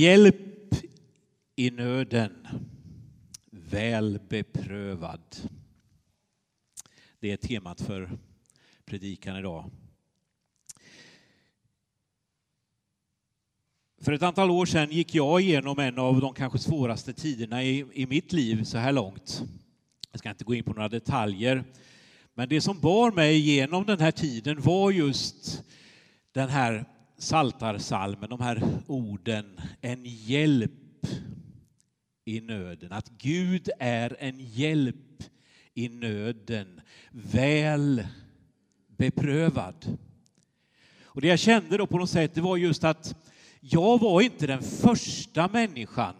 Hjälp i nöden, väl beprövad. Det är temat för predikan idag. För ett antal år sedan gick jag igenom en av de kanske svåraste tiderna i, i mitt liv så här långt. Jag ska inte gå in på några detaljer. Men det som bar mig igenom den här tiden var just den här saltarsalmen, de här orden, en hjälp i nöden. Att Gud är en hjälp i nöden, väl beprövad. Och det jag kände då på något sätt, det var just att jag var inte den första människan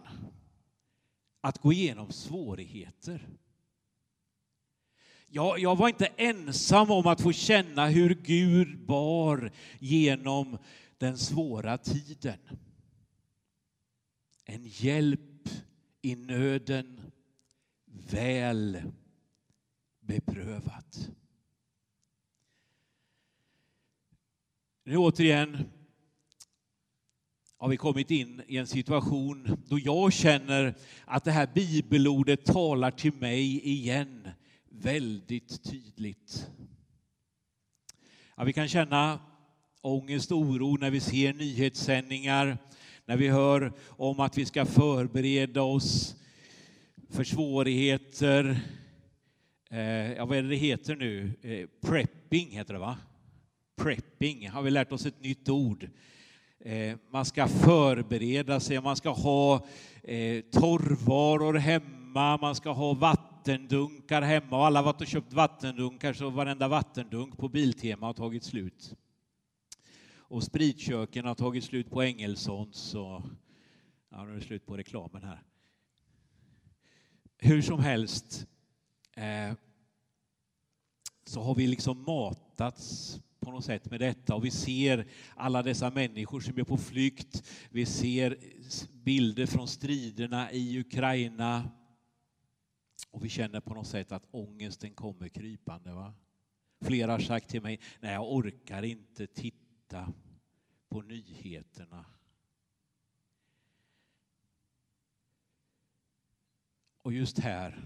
att gå igenom svårigheter. Jag, jag, var inte ensam om att få känna hur Gud bar genom den svåra tiden. En hjälp i nöden, väl beprövat. Nu återigen har vi kommit in i en situation då jag känner att det här bibelordet talar till mig igen väldigt tydligt. Ja, vi kan känna ångest och oro när vi ser nyhetssändningar, när vi hör om att vi ska förbereda oss för svårigheter. Eh, ja, vad är det det heter nu? Eh, prepping heter det, va? Prepping har vi lärt oss ett nytt ord. Eh, man ska förbereda sig, man ska ha eh, torrvaror hemma, man ska ha vattendunkar hemma. Och alla har varit och köpt vattendunkar så varenda vattendunk på Biltema har tagit slut och spritköken har tagit slut på Engelsons och ja, nu är det slut på reklamen här. Hur som helst eh, så har vi liksom matats på något sätt med detta och vi ser alla dessa människor som är på flykt. Vi ser bilder från striderna i Ukraina och vi känner på något sätt att ångesten kommer krypande. Va? Flera har sagt till mig, nej jag orkar inte titta titta på nyheterna. Och just här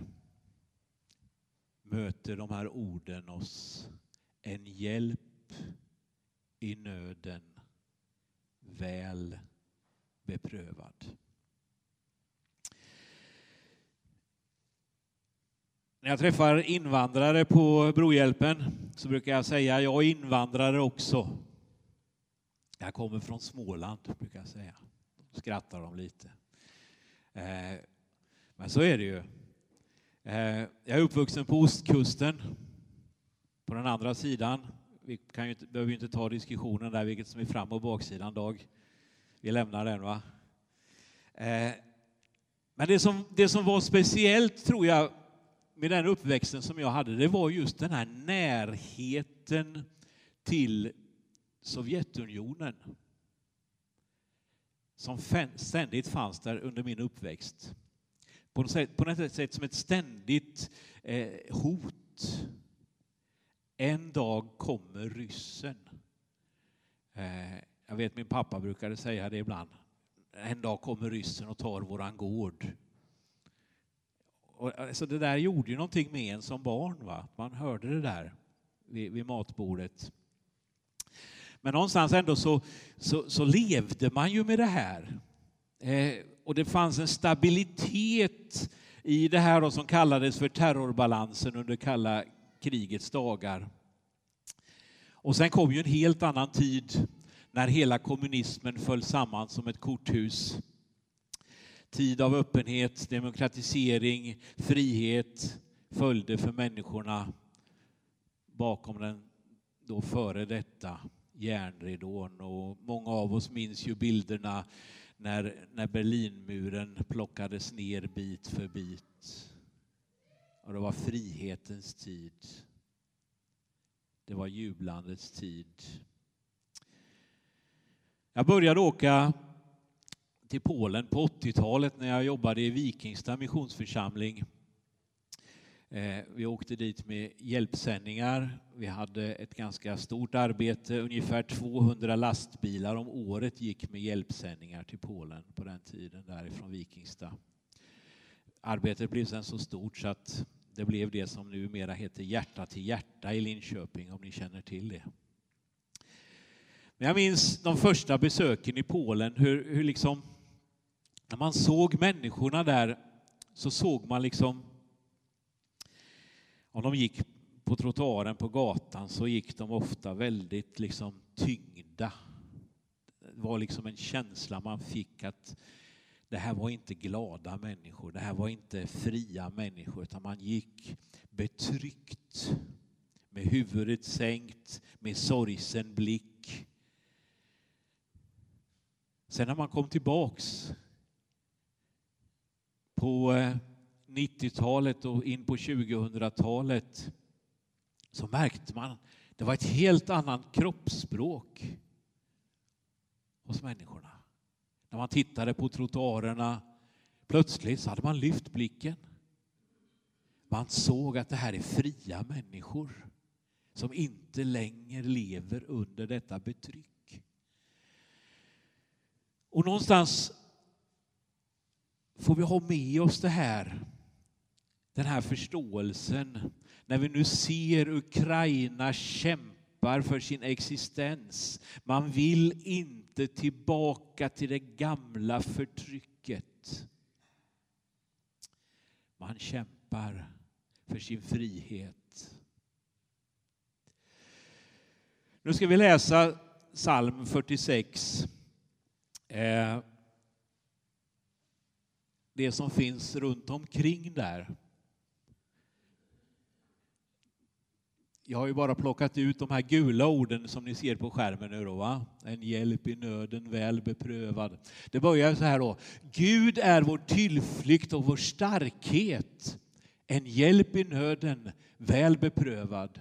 möter de här orden oss. En hjälp i nöden, väl beprövad. När jag träffar invandrare på Brohjälpen så brukar jag säga jag är invandrare också. Jag kommer från Småland, brukar jag säga. Då skrattar de lite. Eh, men så är det ju. Eh, jag är uppvuxen på ostkusten, på den andra sidan. Vi kan ju inte, behöver ju inte ta diskussionen där, vilket som är fram och baksidan, Dag. Vi lämnar den, va? Eh, men det som, det som var speciellt, tror jag, med den uppväxten som jag hade, det var just den här närheten till Sovjetunionen som ständigt fanns där under min uppväxt. På något sätt, på något sätt som ett ständigt eh, hot. En dag kommer ryssen. Eh, jag vet min pappa brukade säga det ibland. En dag kommer ryssen och tar våran gård. Och, alltså det där gjorde ju någonting med en som barn. Va? Man hörde det där vid, vid matbordet. Men någonstans ändå så, så, så levde man ju med det här. Eh, och det fanns en stabilitet i det här som kallades för terrorbalansen under kalla krigets dagar. Och sen kom ju en helt annan tid när hela kommunismen föll samman som ett korthus. Tid av öppenhet, demokratisering, frihet följde för människorna bakom den då före detta järnridån och många av oss minns ju bilderna när, när Berlinmuren plockades ner bit för bit. Och det var frihetens tid. Det var jublandets tid. Jag började åka till Polen på 80-talet när jag jobbade i Vikingstad missionsförsamling. Eh, vi åkte dit med hjälpsändningar. Vi hade ett ganska stort arbete. Ungefär 200 lastbilar om året gick med hjälpsändningar till Polen på den tiden därifrån Vikingstad. Arbetet blev sen så stort så att det blev det som numera heter Hjärta till hjärta i Linköping, om ni känner till det. Men jag minns de första besöken i Polen, hur, hur liksom, när man såg människorna där så såg man liksom, om de gick på trottoaren på gatan så gick de ofta väldigt liksom tyngda. Det var liksom en känsla man fick att det här var inte glada människor, det här var inte fria människor, utan man gick betryckt med huvudet sänkt, med sorgsen blick. Sen när man kom tillbaks på eh, 90-talet och in på 2000-talet så märkte man det var ett helt annat kroppsspråk hos människorna. När man tittade på trottoarerna, plötsligt så hade man lyft blicken. Man såg att det här är fria människor som inte längre lever under detta betryck. Och någonstans får vi ha med oss det här, den här förståelsen när vi nu ser Ukraina kämpar för sin existens. Man vill inte tillbaka till det gamla förtrycket. Man kämpar för sin frihet. Nu ska vi läsa psalm 46. Eh, det som finns runt omkring där. Jag har ju bara plockat ut de här gula orden som ni ser på skärmen nu då. Va? En hjälp i nöden, väl beprövad. Det börjar så här då. Gud är vår tillflykt och vår starkhet. En hjälp i nöden, väl beprövad.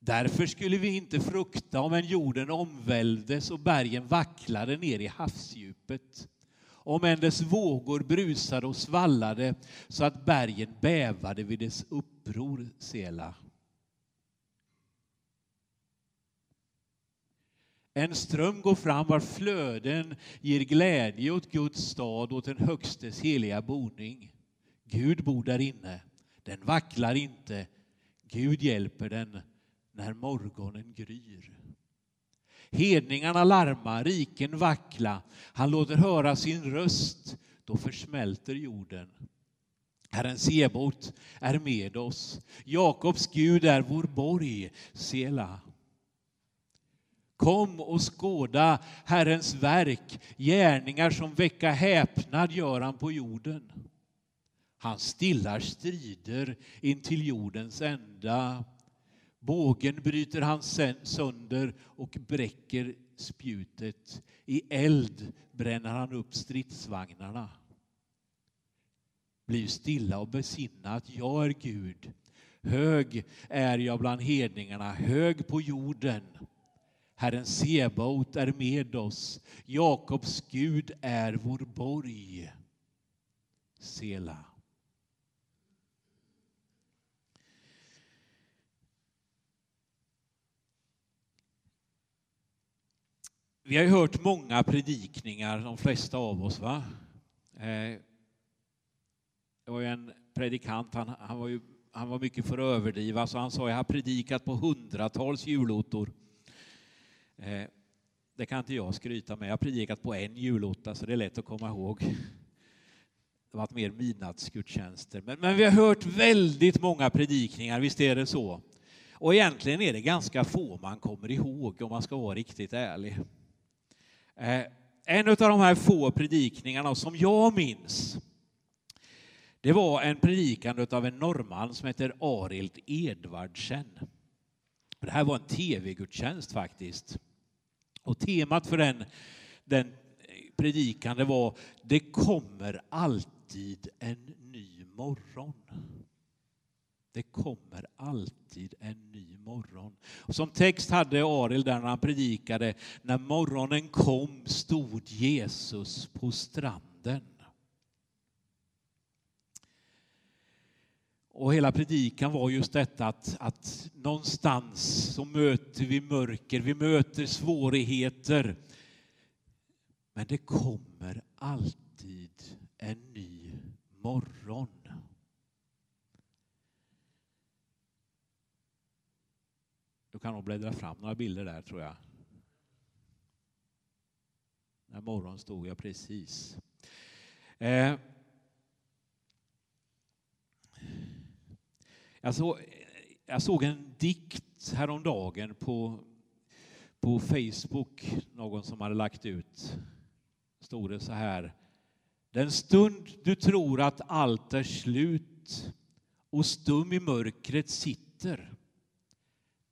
Därför skulle vi inte frukta om en jorden omvälvdes och bergen vacklade ner i havsdjupet om än dess vågor brusade och svallade så att bergen bävade vid dess uppror, Sela. En ström går fram var flöden ger glädje åt Guds stad, åt den Högstes heliga boning. Gud bor där inne, den vacklar inte. Gud hjälper den när morgonen gryr. Hedningarna larma, riken vackla. Han låter höra sin röst, då försmälter jorden. Herren Sebot är med oss. Jakobs Gud är vår borg, Sela. Kom och skåda Herrens verk, gärningar som väcka häpnad gör han på jorden. Han stillar strider intill jordens ända. Bågen bryter han sönder och bräcker spjutet. I eld bränner han upp stridsvagnarna. Bliv stilla och besinna att jag är Gud. Hög är jag bland hedningarna, hög på jorden. Herren Sebaot är med oss. Jakobs Gud är vår borg. Sela. Vi har ju hört många predikningar, de flesta av oss. va? Eh, det var ju en predikant, han, han, var ju, han var mycket för att överdriva, så han sa jag har predikat på hundratals julotor. Eh, det kan inte jag skryta med. Jag har predikat på en julotta, så det är lätt att komma ihåg. Det har varit mer midnattsgudstjänster. Men, men vi har hört väldigt många predikningar, visst är det så? Och egentligen är det ganska få man kommer ihåg om man ska vara riktigt ärlig. Eh, en av de här få predikningarna som jag minns, det var en predikan av en norrman som heter Arild Edvardsen. Det här var en tv-gudstjänst faktiskt. Och temat för den, den predikan det var Det kommer alltid en ny morgon. Det kommer alltid en ny morgon. Och som text hade Arild där när han predikade, när morgonen kom stod Jesus på stranden. Och hela predikan var just detta att, att någonstans så möter vi mörker, vi möter svårigheter. Men det kommer alltid en ny morgon. Du kan nog bläddra fram några bilder där tror jag. När morgon stod jag precis. Eh. Jag, så, jag såg en dikt häromdagen på, på Facebook, någon som hade lagt ut. Stod det så här. Den stund du tror att allt är slut och stum i mörkret sitter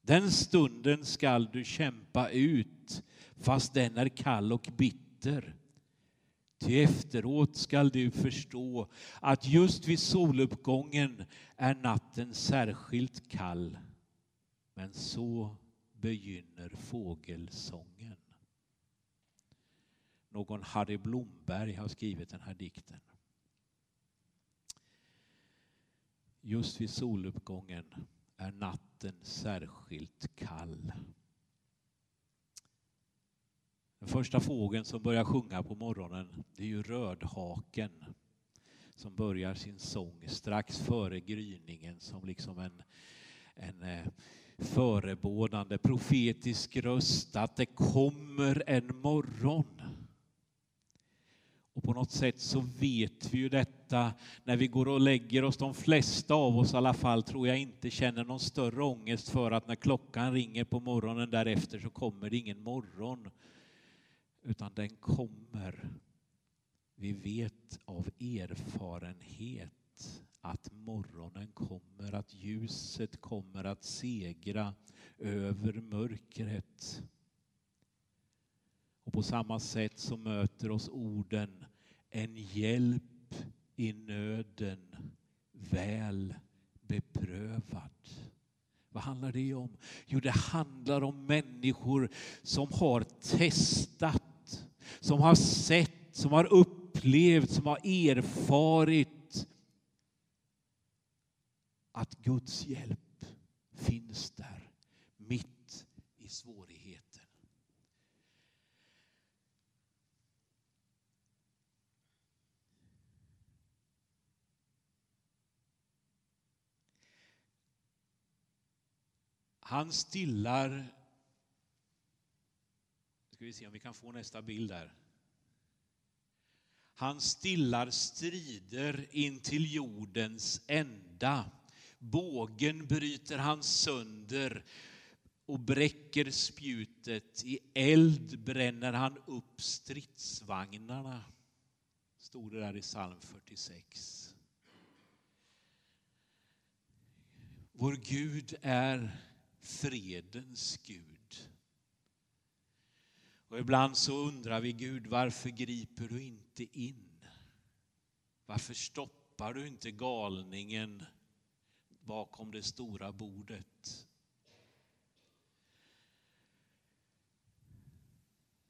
den stunden skall du kämpa ut fast den är kall och bitter. Ty efteråt skall du förstå att just vid soluppgången är natten särskilt kall. Men så begynner fågelsången. Någon Harry Blomberg har skrivit den här dikten. Just vid soluppgången är natten särskilt kall. Den första fågeln som börjar sjunga på morgonen det är ju rödhaken som börjar sin sång strax före gryningen som liksom en, en eh, förebådande profetisk röst att det kommer en morgon. Och på något sätt så vet vi ju detta när vi går och lägger oss. De flesta av oss i alla fall tror jag inte känner någon större ångest för att när klockan ringer på morgonen därefter så kommer det ingen morgon. Utan den kommer. Vi vet av erfarenhet att morgonen kommer, att ljuset kommer att segra över mörkret. Och på samma sätt så möter oss orden en hjälp i nöden, väl beprövad. Vad handlar det om? Jo, det handlar om människor som har testat, som har sett, som har upplevt, som har erfarit att Guds hjälp finns där mitt i svårigheten. Han stillar... Vi se om vi kan få nästa bild där. Han stillar strider in till jordens ända. Bågen bryter han sönder och bräcker spjutet. I eld bränner han upp stridsvagnarna. Stod det där i psalm 46. Vår Gud är fredens Gud. Och ibland så undrar vi Gud, varför griper du inte in? Varför stoppar du inte galningen bakom det stora bordet?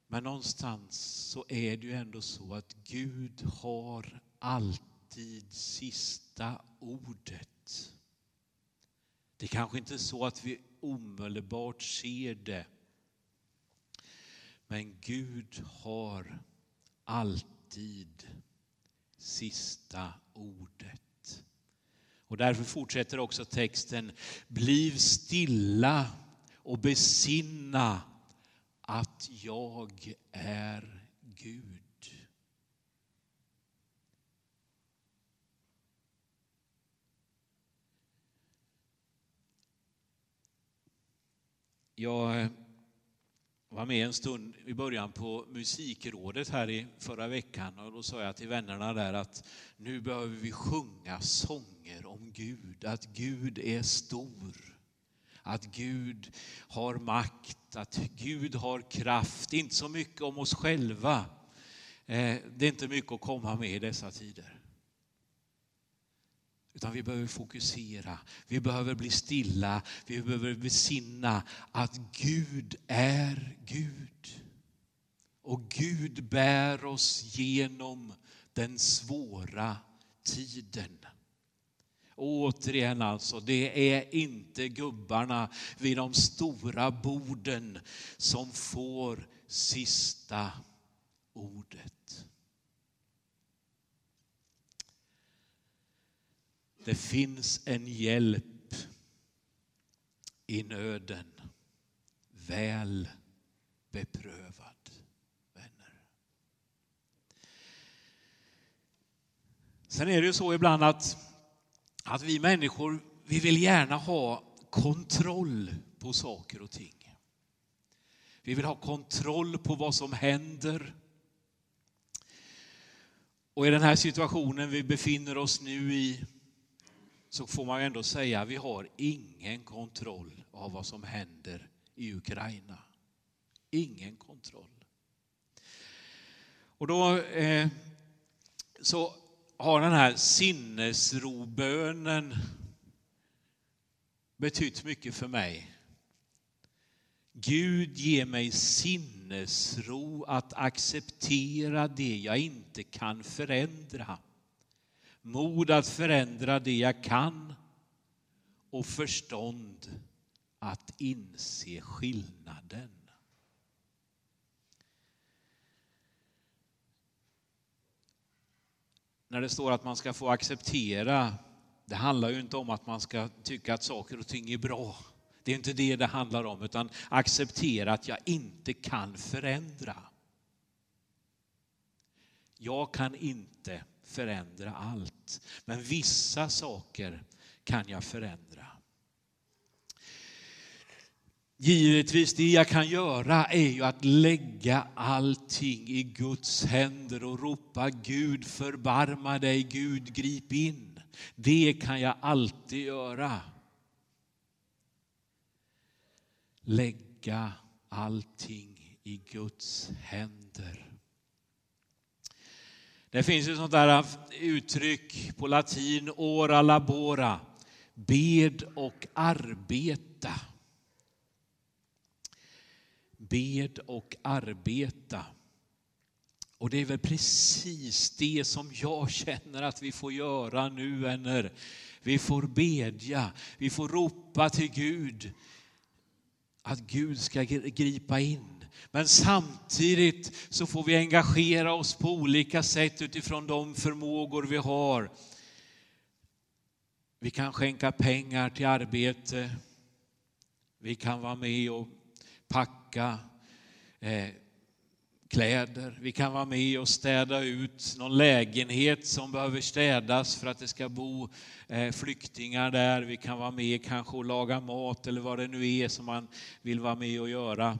Men någonstans så är det ju ändå så att Gud har alltid sista ordet. Det är kanske inte är så att vi omedelbart ser det. Men Gud har alltid sista ordet. Och därför fortsätter också texten. Bliv stilla och besinna att jag är Gud. Jag eh, var med en stund i början på musikrådet här i förra veckan och då sa jag till vännerna där att nu behöver vi sjunga sånger om Gud, att Gud är stor. Att Gud har makt, att Gud har kraft, inte så mycket om oss själva. Eh, det är inte mycket att komma med i dessa tider. Utan vi behöver fokusera, vi behöver bli stilla, vi behöver besinna att Gud är Gud. Och Gud bär oss genom den svåra tiden. Återigen alltså, det är inte gubbarna vid de stora borden som får sista ordet. Det finns en hjälp i nöden, väl beprövad, vänner. Sen är det ju så ibland att, att vi människor, vi vill gärna ha kontroll på saker och ting. Vi vill ha kontroll på vad som händer. Och i den här situationen vi befinner oss nu i så får man ändå säga att vi har ingen kontroll av vad som händer i Ukraina. Ingen kontroll. Och då eh, så har den här sinnesrobönen betytt mycket för mig. Gud ger mig sinnesro att acceptera det jag inte kan förändra. Mod att förändra det jag kan och förstånd att inse skillnaden. När det står att man ska få acceptera, det handlar ju inte om att man ska tycka att saker och ting är bra. Det är inte det det handlar om, utan acceptera att jag inte kan förändra. Jag kan inte förändra allt, men vissa saker kan jag förändra. Givetvis, det jag kan göra är ju att lägga allting i Guds händer och ropa Gud förbarma dig, Gud grip in. Det kan jag alltid göra. Lägga allting i Guds händer. Det finns ett sånt där äh, uttryck på latin, ora labora, bed och arbeta. Bed och arbeta. Och det är väl precis det som jag känner att vi får göra nu vänner. Vi får bedja, vi får ropa till Gud att Gud ska gripa in. Men samtidigt så får vi engagera oss på olika sätt utifrån de förmågor vi har. Vi kan skänka pengar till arbete. Vi kan vara med och packa eh, kläder. Vi kan vara med och städa ut någon lägenhet som behöver städas för att det ska bo eh, flyktingar där. Vi kan vara med kanske och laga mat eller vad det nu är som man vill vara med och göra.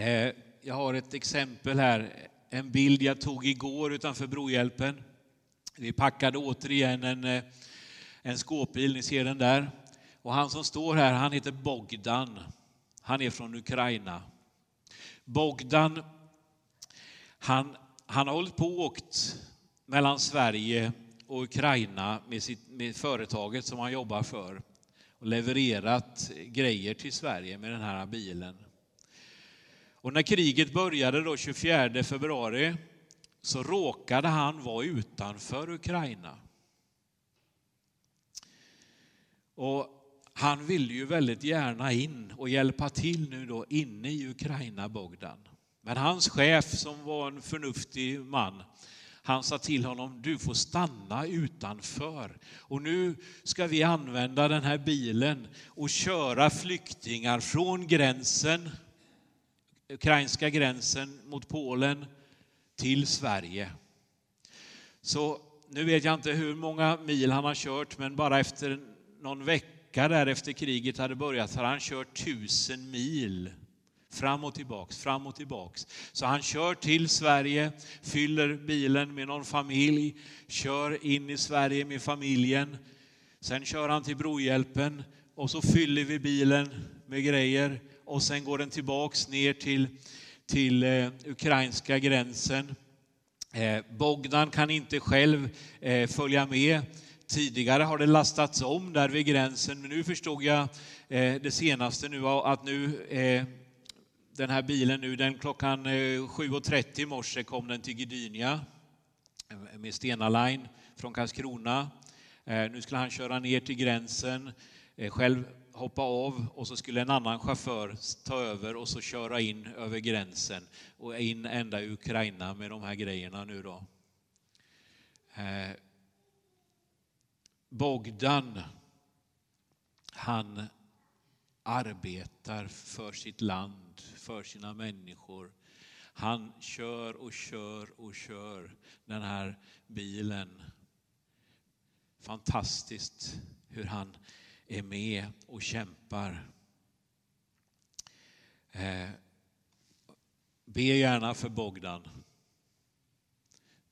Eh, jag har ett exempel här, en bild jag tog igår utanför Brohjälpen. Vi packade återigen en, eh, en skåpbil, ni ser den där. Och han som står här, han heter Bogdan. Han är från Ukraina. Bogdan, han, han har hållit på och åkt mellan Sverige och Ukraina med, sitt, med företaget som han jobbar för och levererat grejer till Sverige med den här bilen. Och när kriget började då 24 februari så råkade han vara utanför Ukraina. Och han ville ju väldigt gärna in och hjälpa till nu då inne i Ukraina, Bogdan. Men hans chef som var en förnuftig man, han sa till honom, du får stanna utanför. Och nu ska vi använda den här bilen och köra flyktingar från gränsen ukrainska gränsen mot Polen till Sverige. Så nu vet jag inte hur många mil han har kört, men bara efter någon vecka där efter kriget hade börjat har han kört tusen mil fram och tillbaks, fram och tillbaks. Så han kör till Sverige, fyller bilen med någon familj, kör in i Sverige med familjen. Sen kör han till Brohjälpen och så fyller vi bilen med grejer och sen går den tillbaks ner till, till eh, ukrainska gränsen. Eh, Bogdan kan inte själv eh, följa med. Tidigare har det lastats om där vid gränsen, men nu förstod jag eh, det senaste nu att nu eh, den här bilen nu, den klockan eh, 7.30 i morse kom den till Gdynia med Stena Line från Karlskrona. Eh, nu skulle han köra ner till gränsen, eh, själv hoppa av och så skulle en annan chaufför ta över och så köra in över gränsen och in ända i Ukraina med de här grejerna nu då. Eh, Bogdan, han arbetar för sitt land, för sina människor. Han kör och kör och kör den här bilen. Fantastiskt hur han är med och kämpar. Eh, be gärna för Bogdan.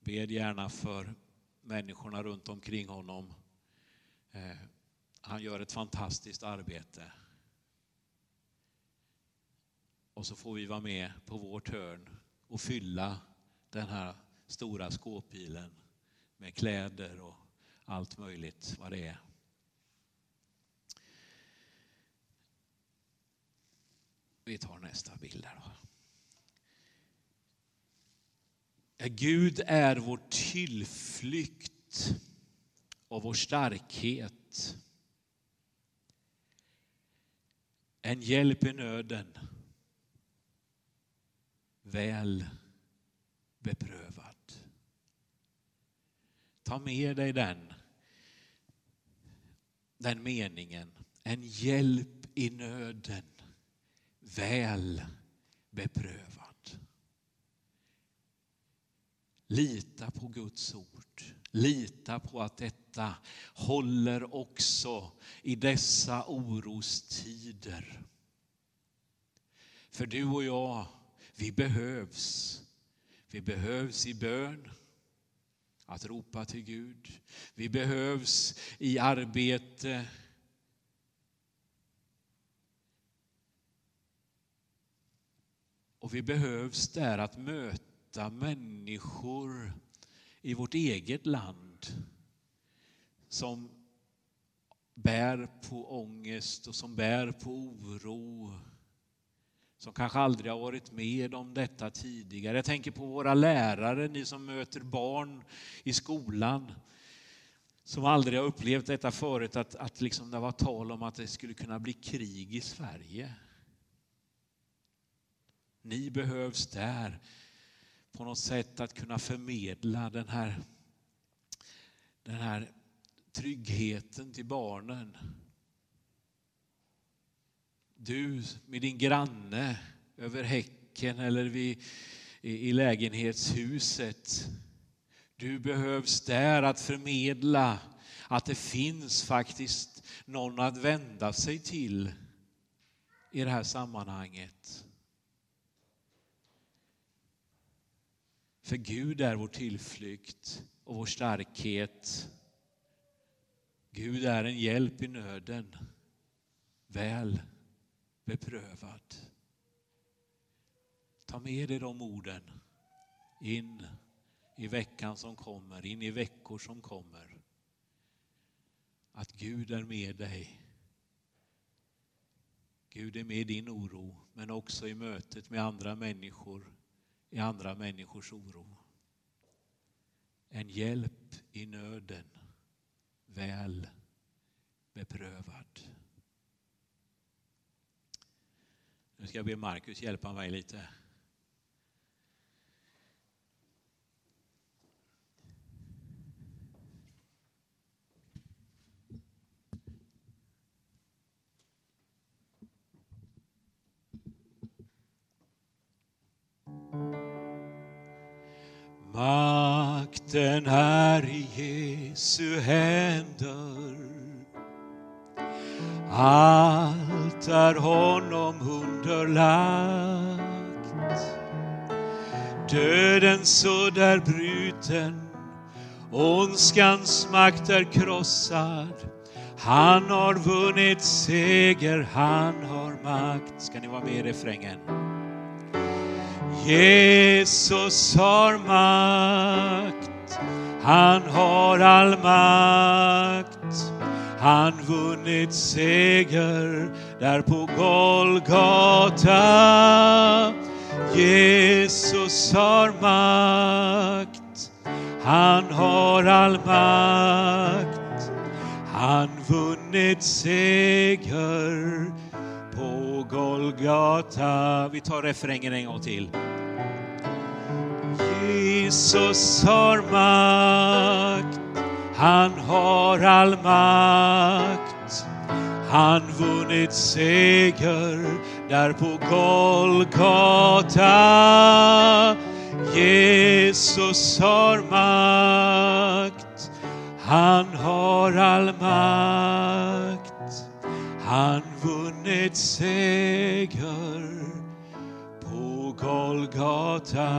Be gärna för människorna runt omkring honom. Eh, han gör ett fantastiskt arbete. Och så får vi vara med på vårt hörn och fylla den här stora skåpbilen med kläder och allt möjligt vad det är. Vi tar nästa bild där då. Gud är vår tillflykt och vår starkhet. En hjälp i nöden. Väl beprövad. Ta med dig den, den meningen. En hjälp i nöden väl beprövad. Lita på Guds ord. Lita på att detta håller också i dessa orostider. För du och jag, vi behövs. Vi behövs i bön, att ropa till Gud. Vi behövs i arbete, Och vi behövs där att möta människor i vårt eget land som bär på ångest och som bär på oro. Som kanske aldrig har varit med om detta tidigare. Jag tänker på våra lärare, ni som möter barn i skolan som aldrig har upplevt detta förut, att, att liksom det var tal om att det skulle kunna bli krig i Sverige. Ni behövs där på något sätt att kunna förmedla den här, den här tryggheten till barnen. Du med din granne över häcken eller vid, i, i lägenhetshuset. Du behövs där att förmedla att det finns faktiskt någon att vända sig till i det här sammanhanget. För Gud är vår tillflykt och vår starkhet. Gud är en hjälp i nöden, väl beprövad. Ta med dig de orden in i veckan som kommer, in i veckor som kommer. Att Gud är med dig. Gud är med i din oro, men också i mötet med andra människor i andra människors oro. En hjälp i nöden, väl beprövad. Nu ska jag be Markus hjälpa mig lite. Dödens är bruten, ondskans makt är krossad. Han har vunnit seger, han har makt. Ska ni vara med i refrängen? Jesus har makt, han har all makt. Han vunnit seger där på Golgata. Jesus har makt, han har all makt. han vunnit seger på Golgata. Vi tar refrängen en gång till. Jesus har makt, han har all makt. Han vunnit seger där på Golgata. Jesus har makt, han har all makt. Han vunnit seger på Golgata.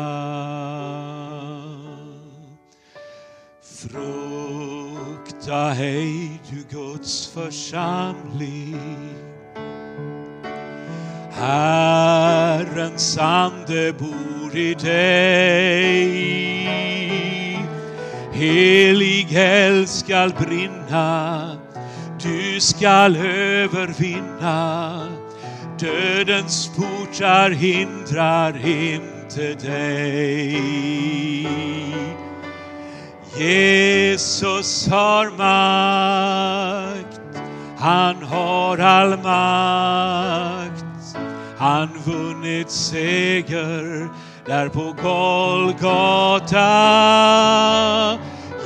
Frukta ej du Guds församling. Herrens ande bor i dig. Helig eld skall brinna, du skall övervinna. Dödens portar hindrar inte dig. Jesus har makt, han har all makt. Han vunnit seger där på Golgata.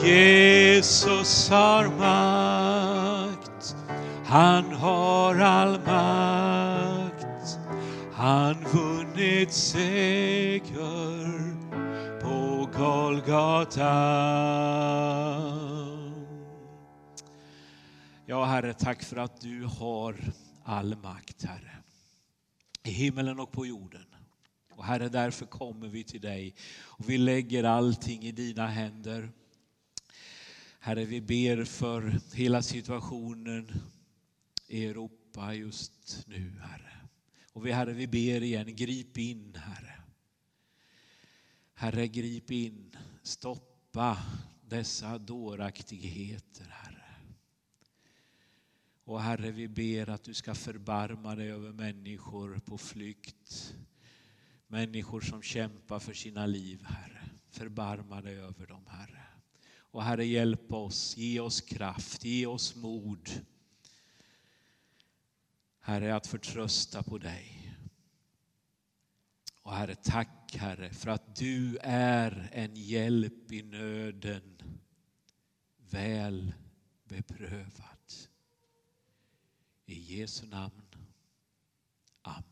Jesus har makt, han har all makt. Han vunnit seger på Golgata. Ja, Herre, tack för att du har all makt, Herre. I himmelen och på jorden. Och Herre, därför kommer vi till dig och vi lägger allting i dina händer. Herre, vi ber för hela situationen i Europa just nu, Herre. Och vi, Herre, vi ber igen, grip in, Herre. Herre, grip in, stoppa dessa dåraktigheter, Herre. Och Herre, vi ber att du ska förbarma dig över människor på flykt. Människor som kämpar för sina liv, Herre. Förbarma dig över dem, Herre. Och Herre, hjälp oss, ge oss kraft, ge oss mod. Herre, att förtrösta på dig. Och Herre, tack Herre för att du är en hjälp i nöden, väl beprövad. I Jesu namn. Amen.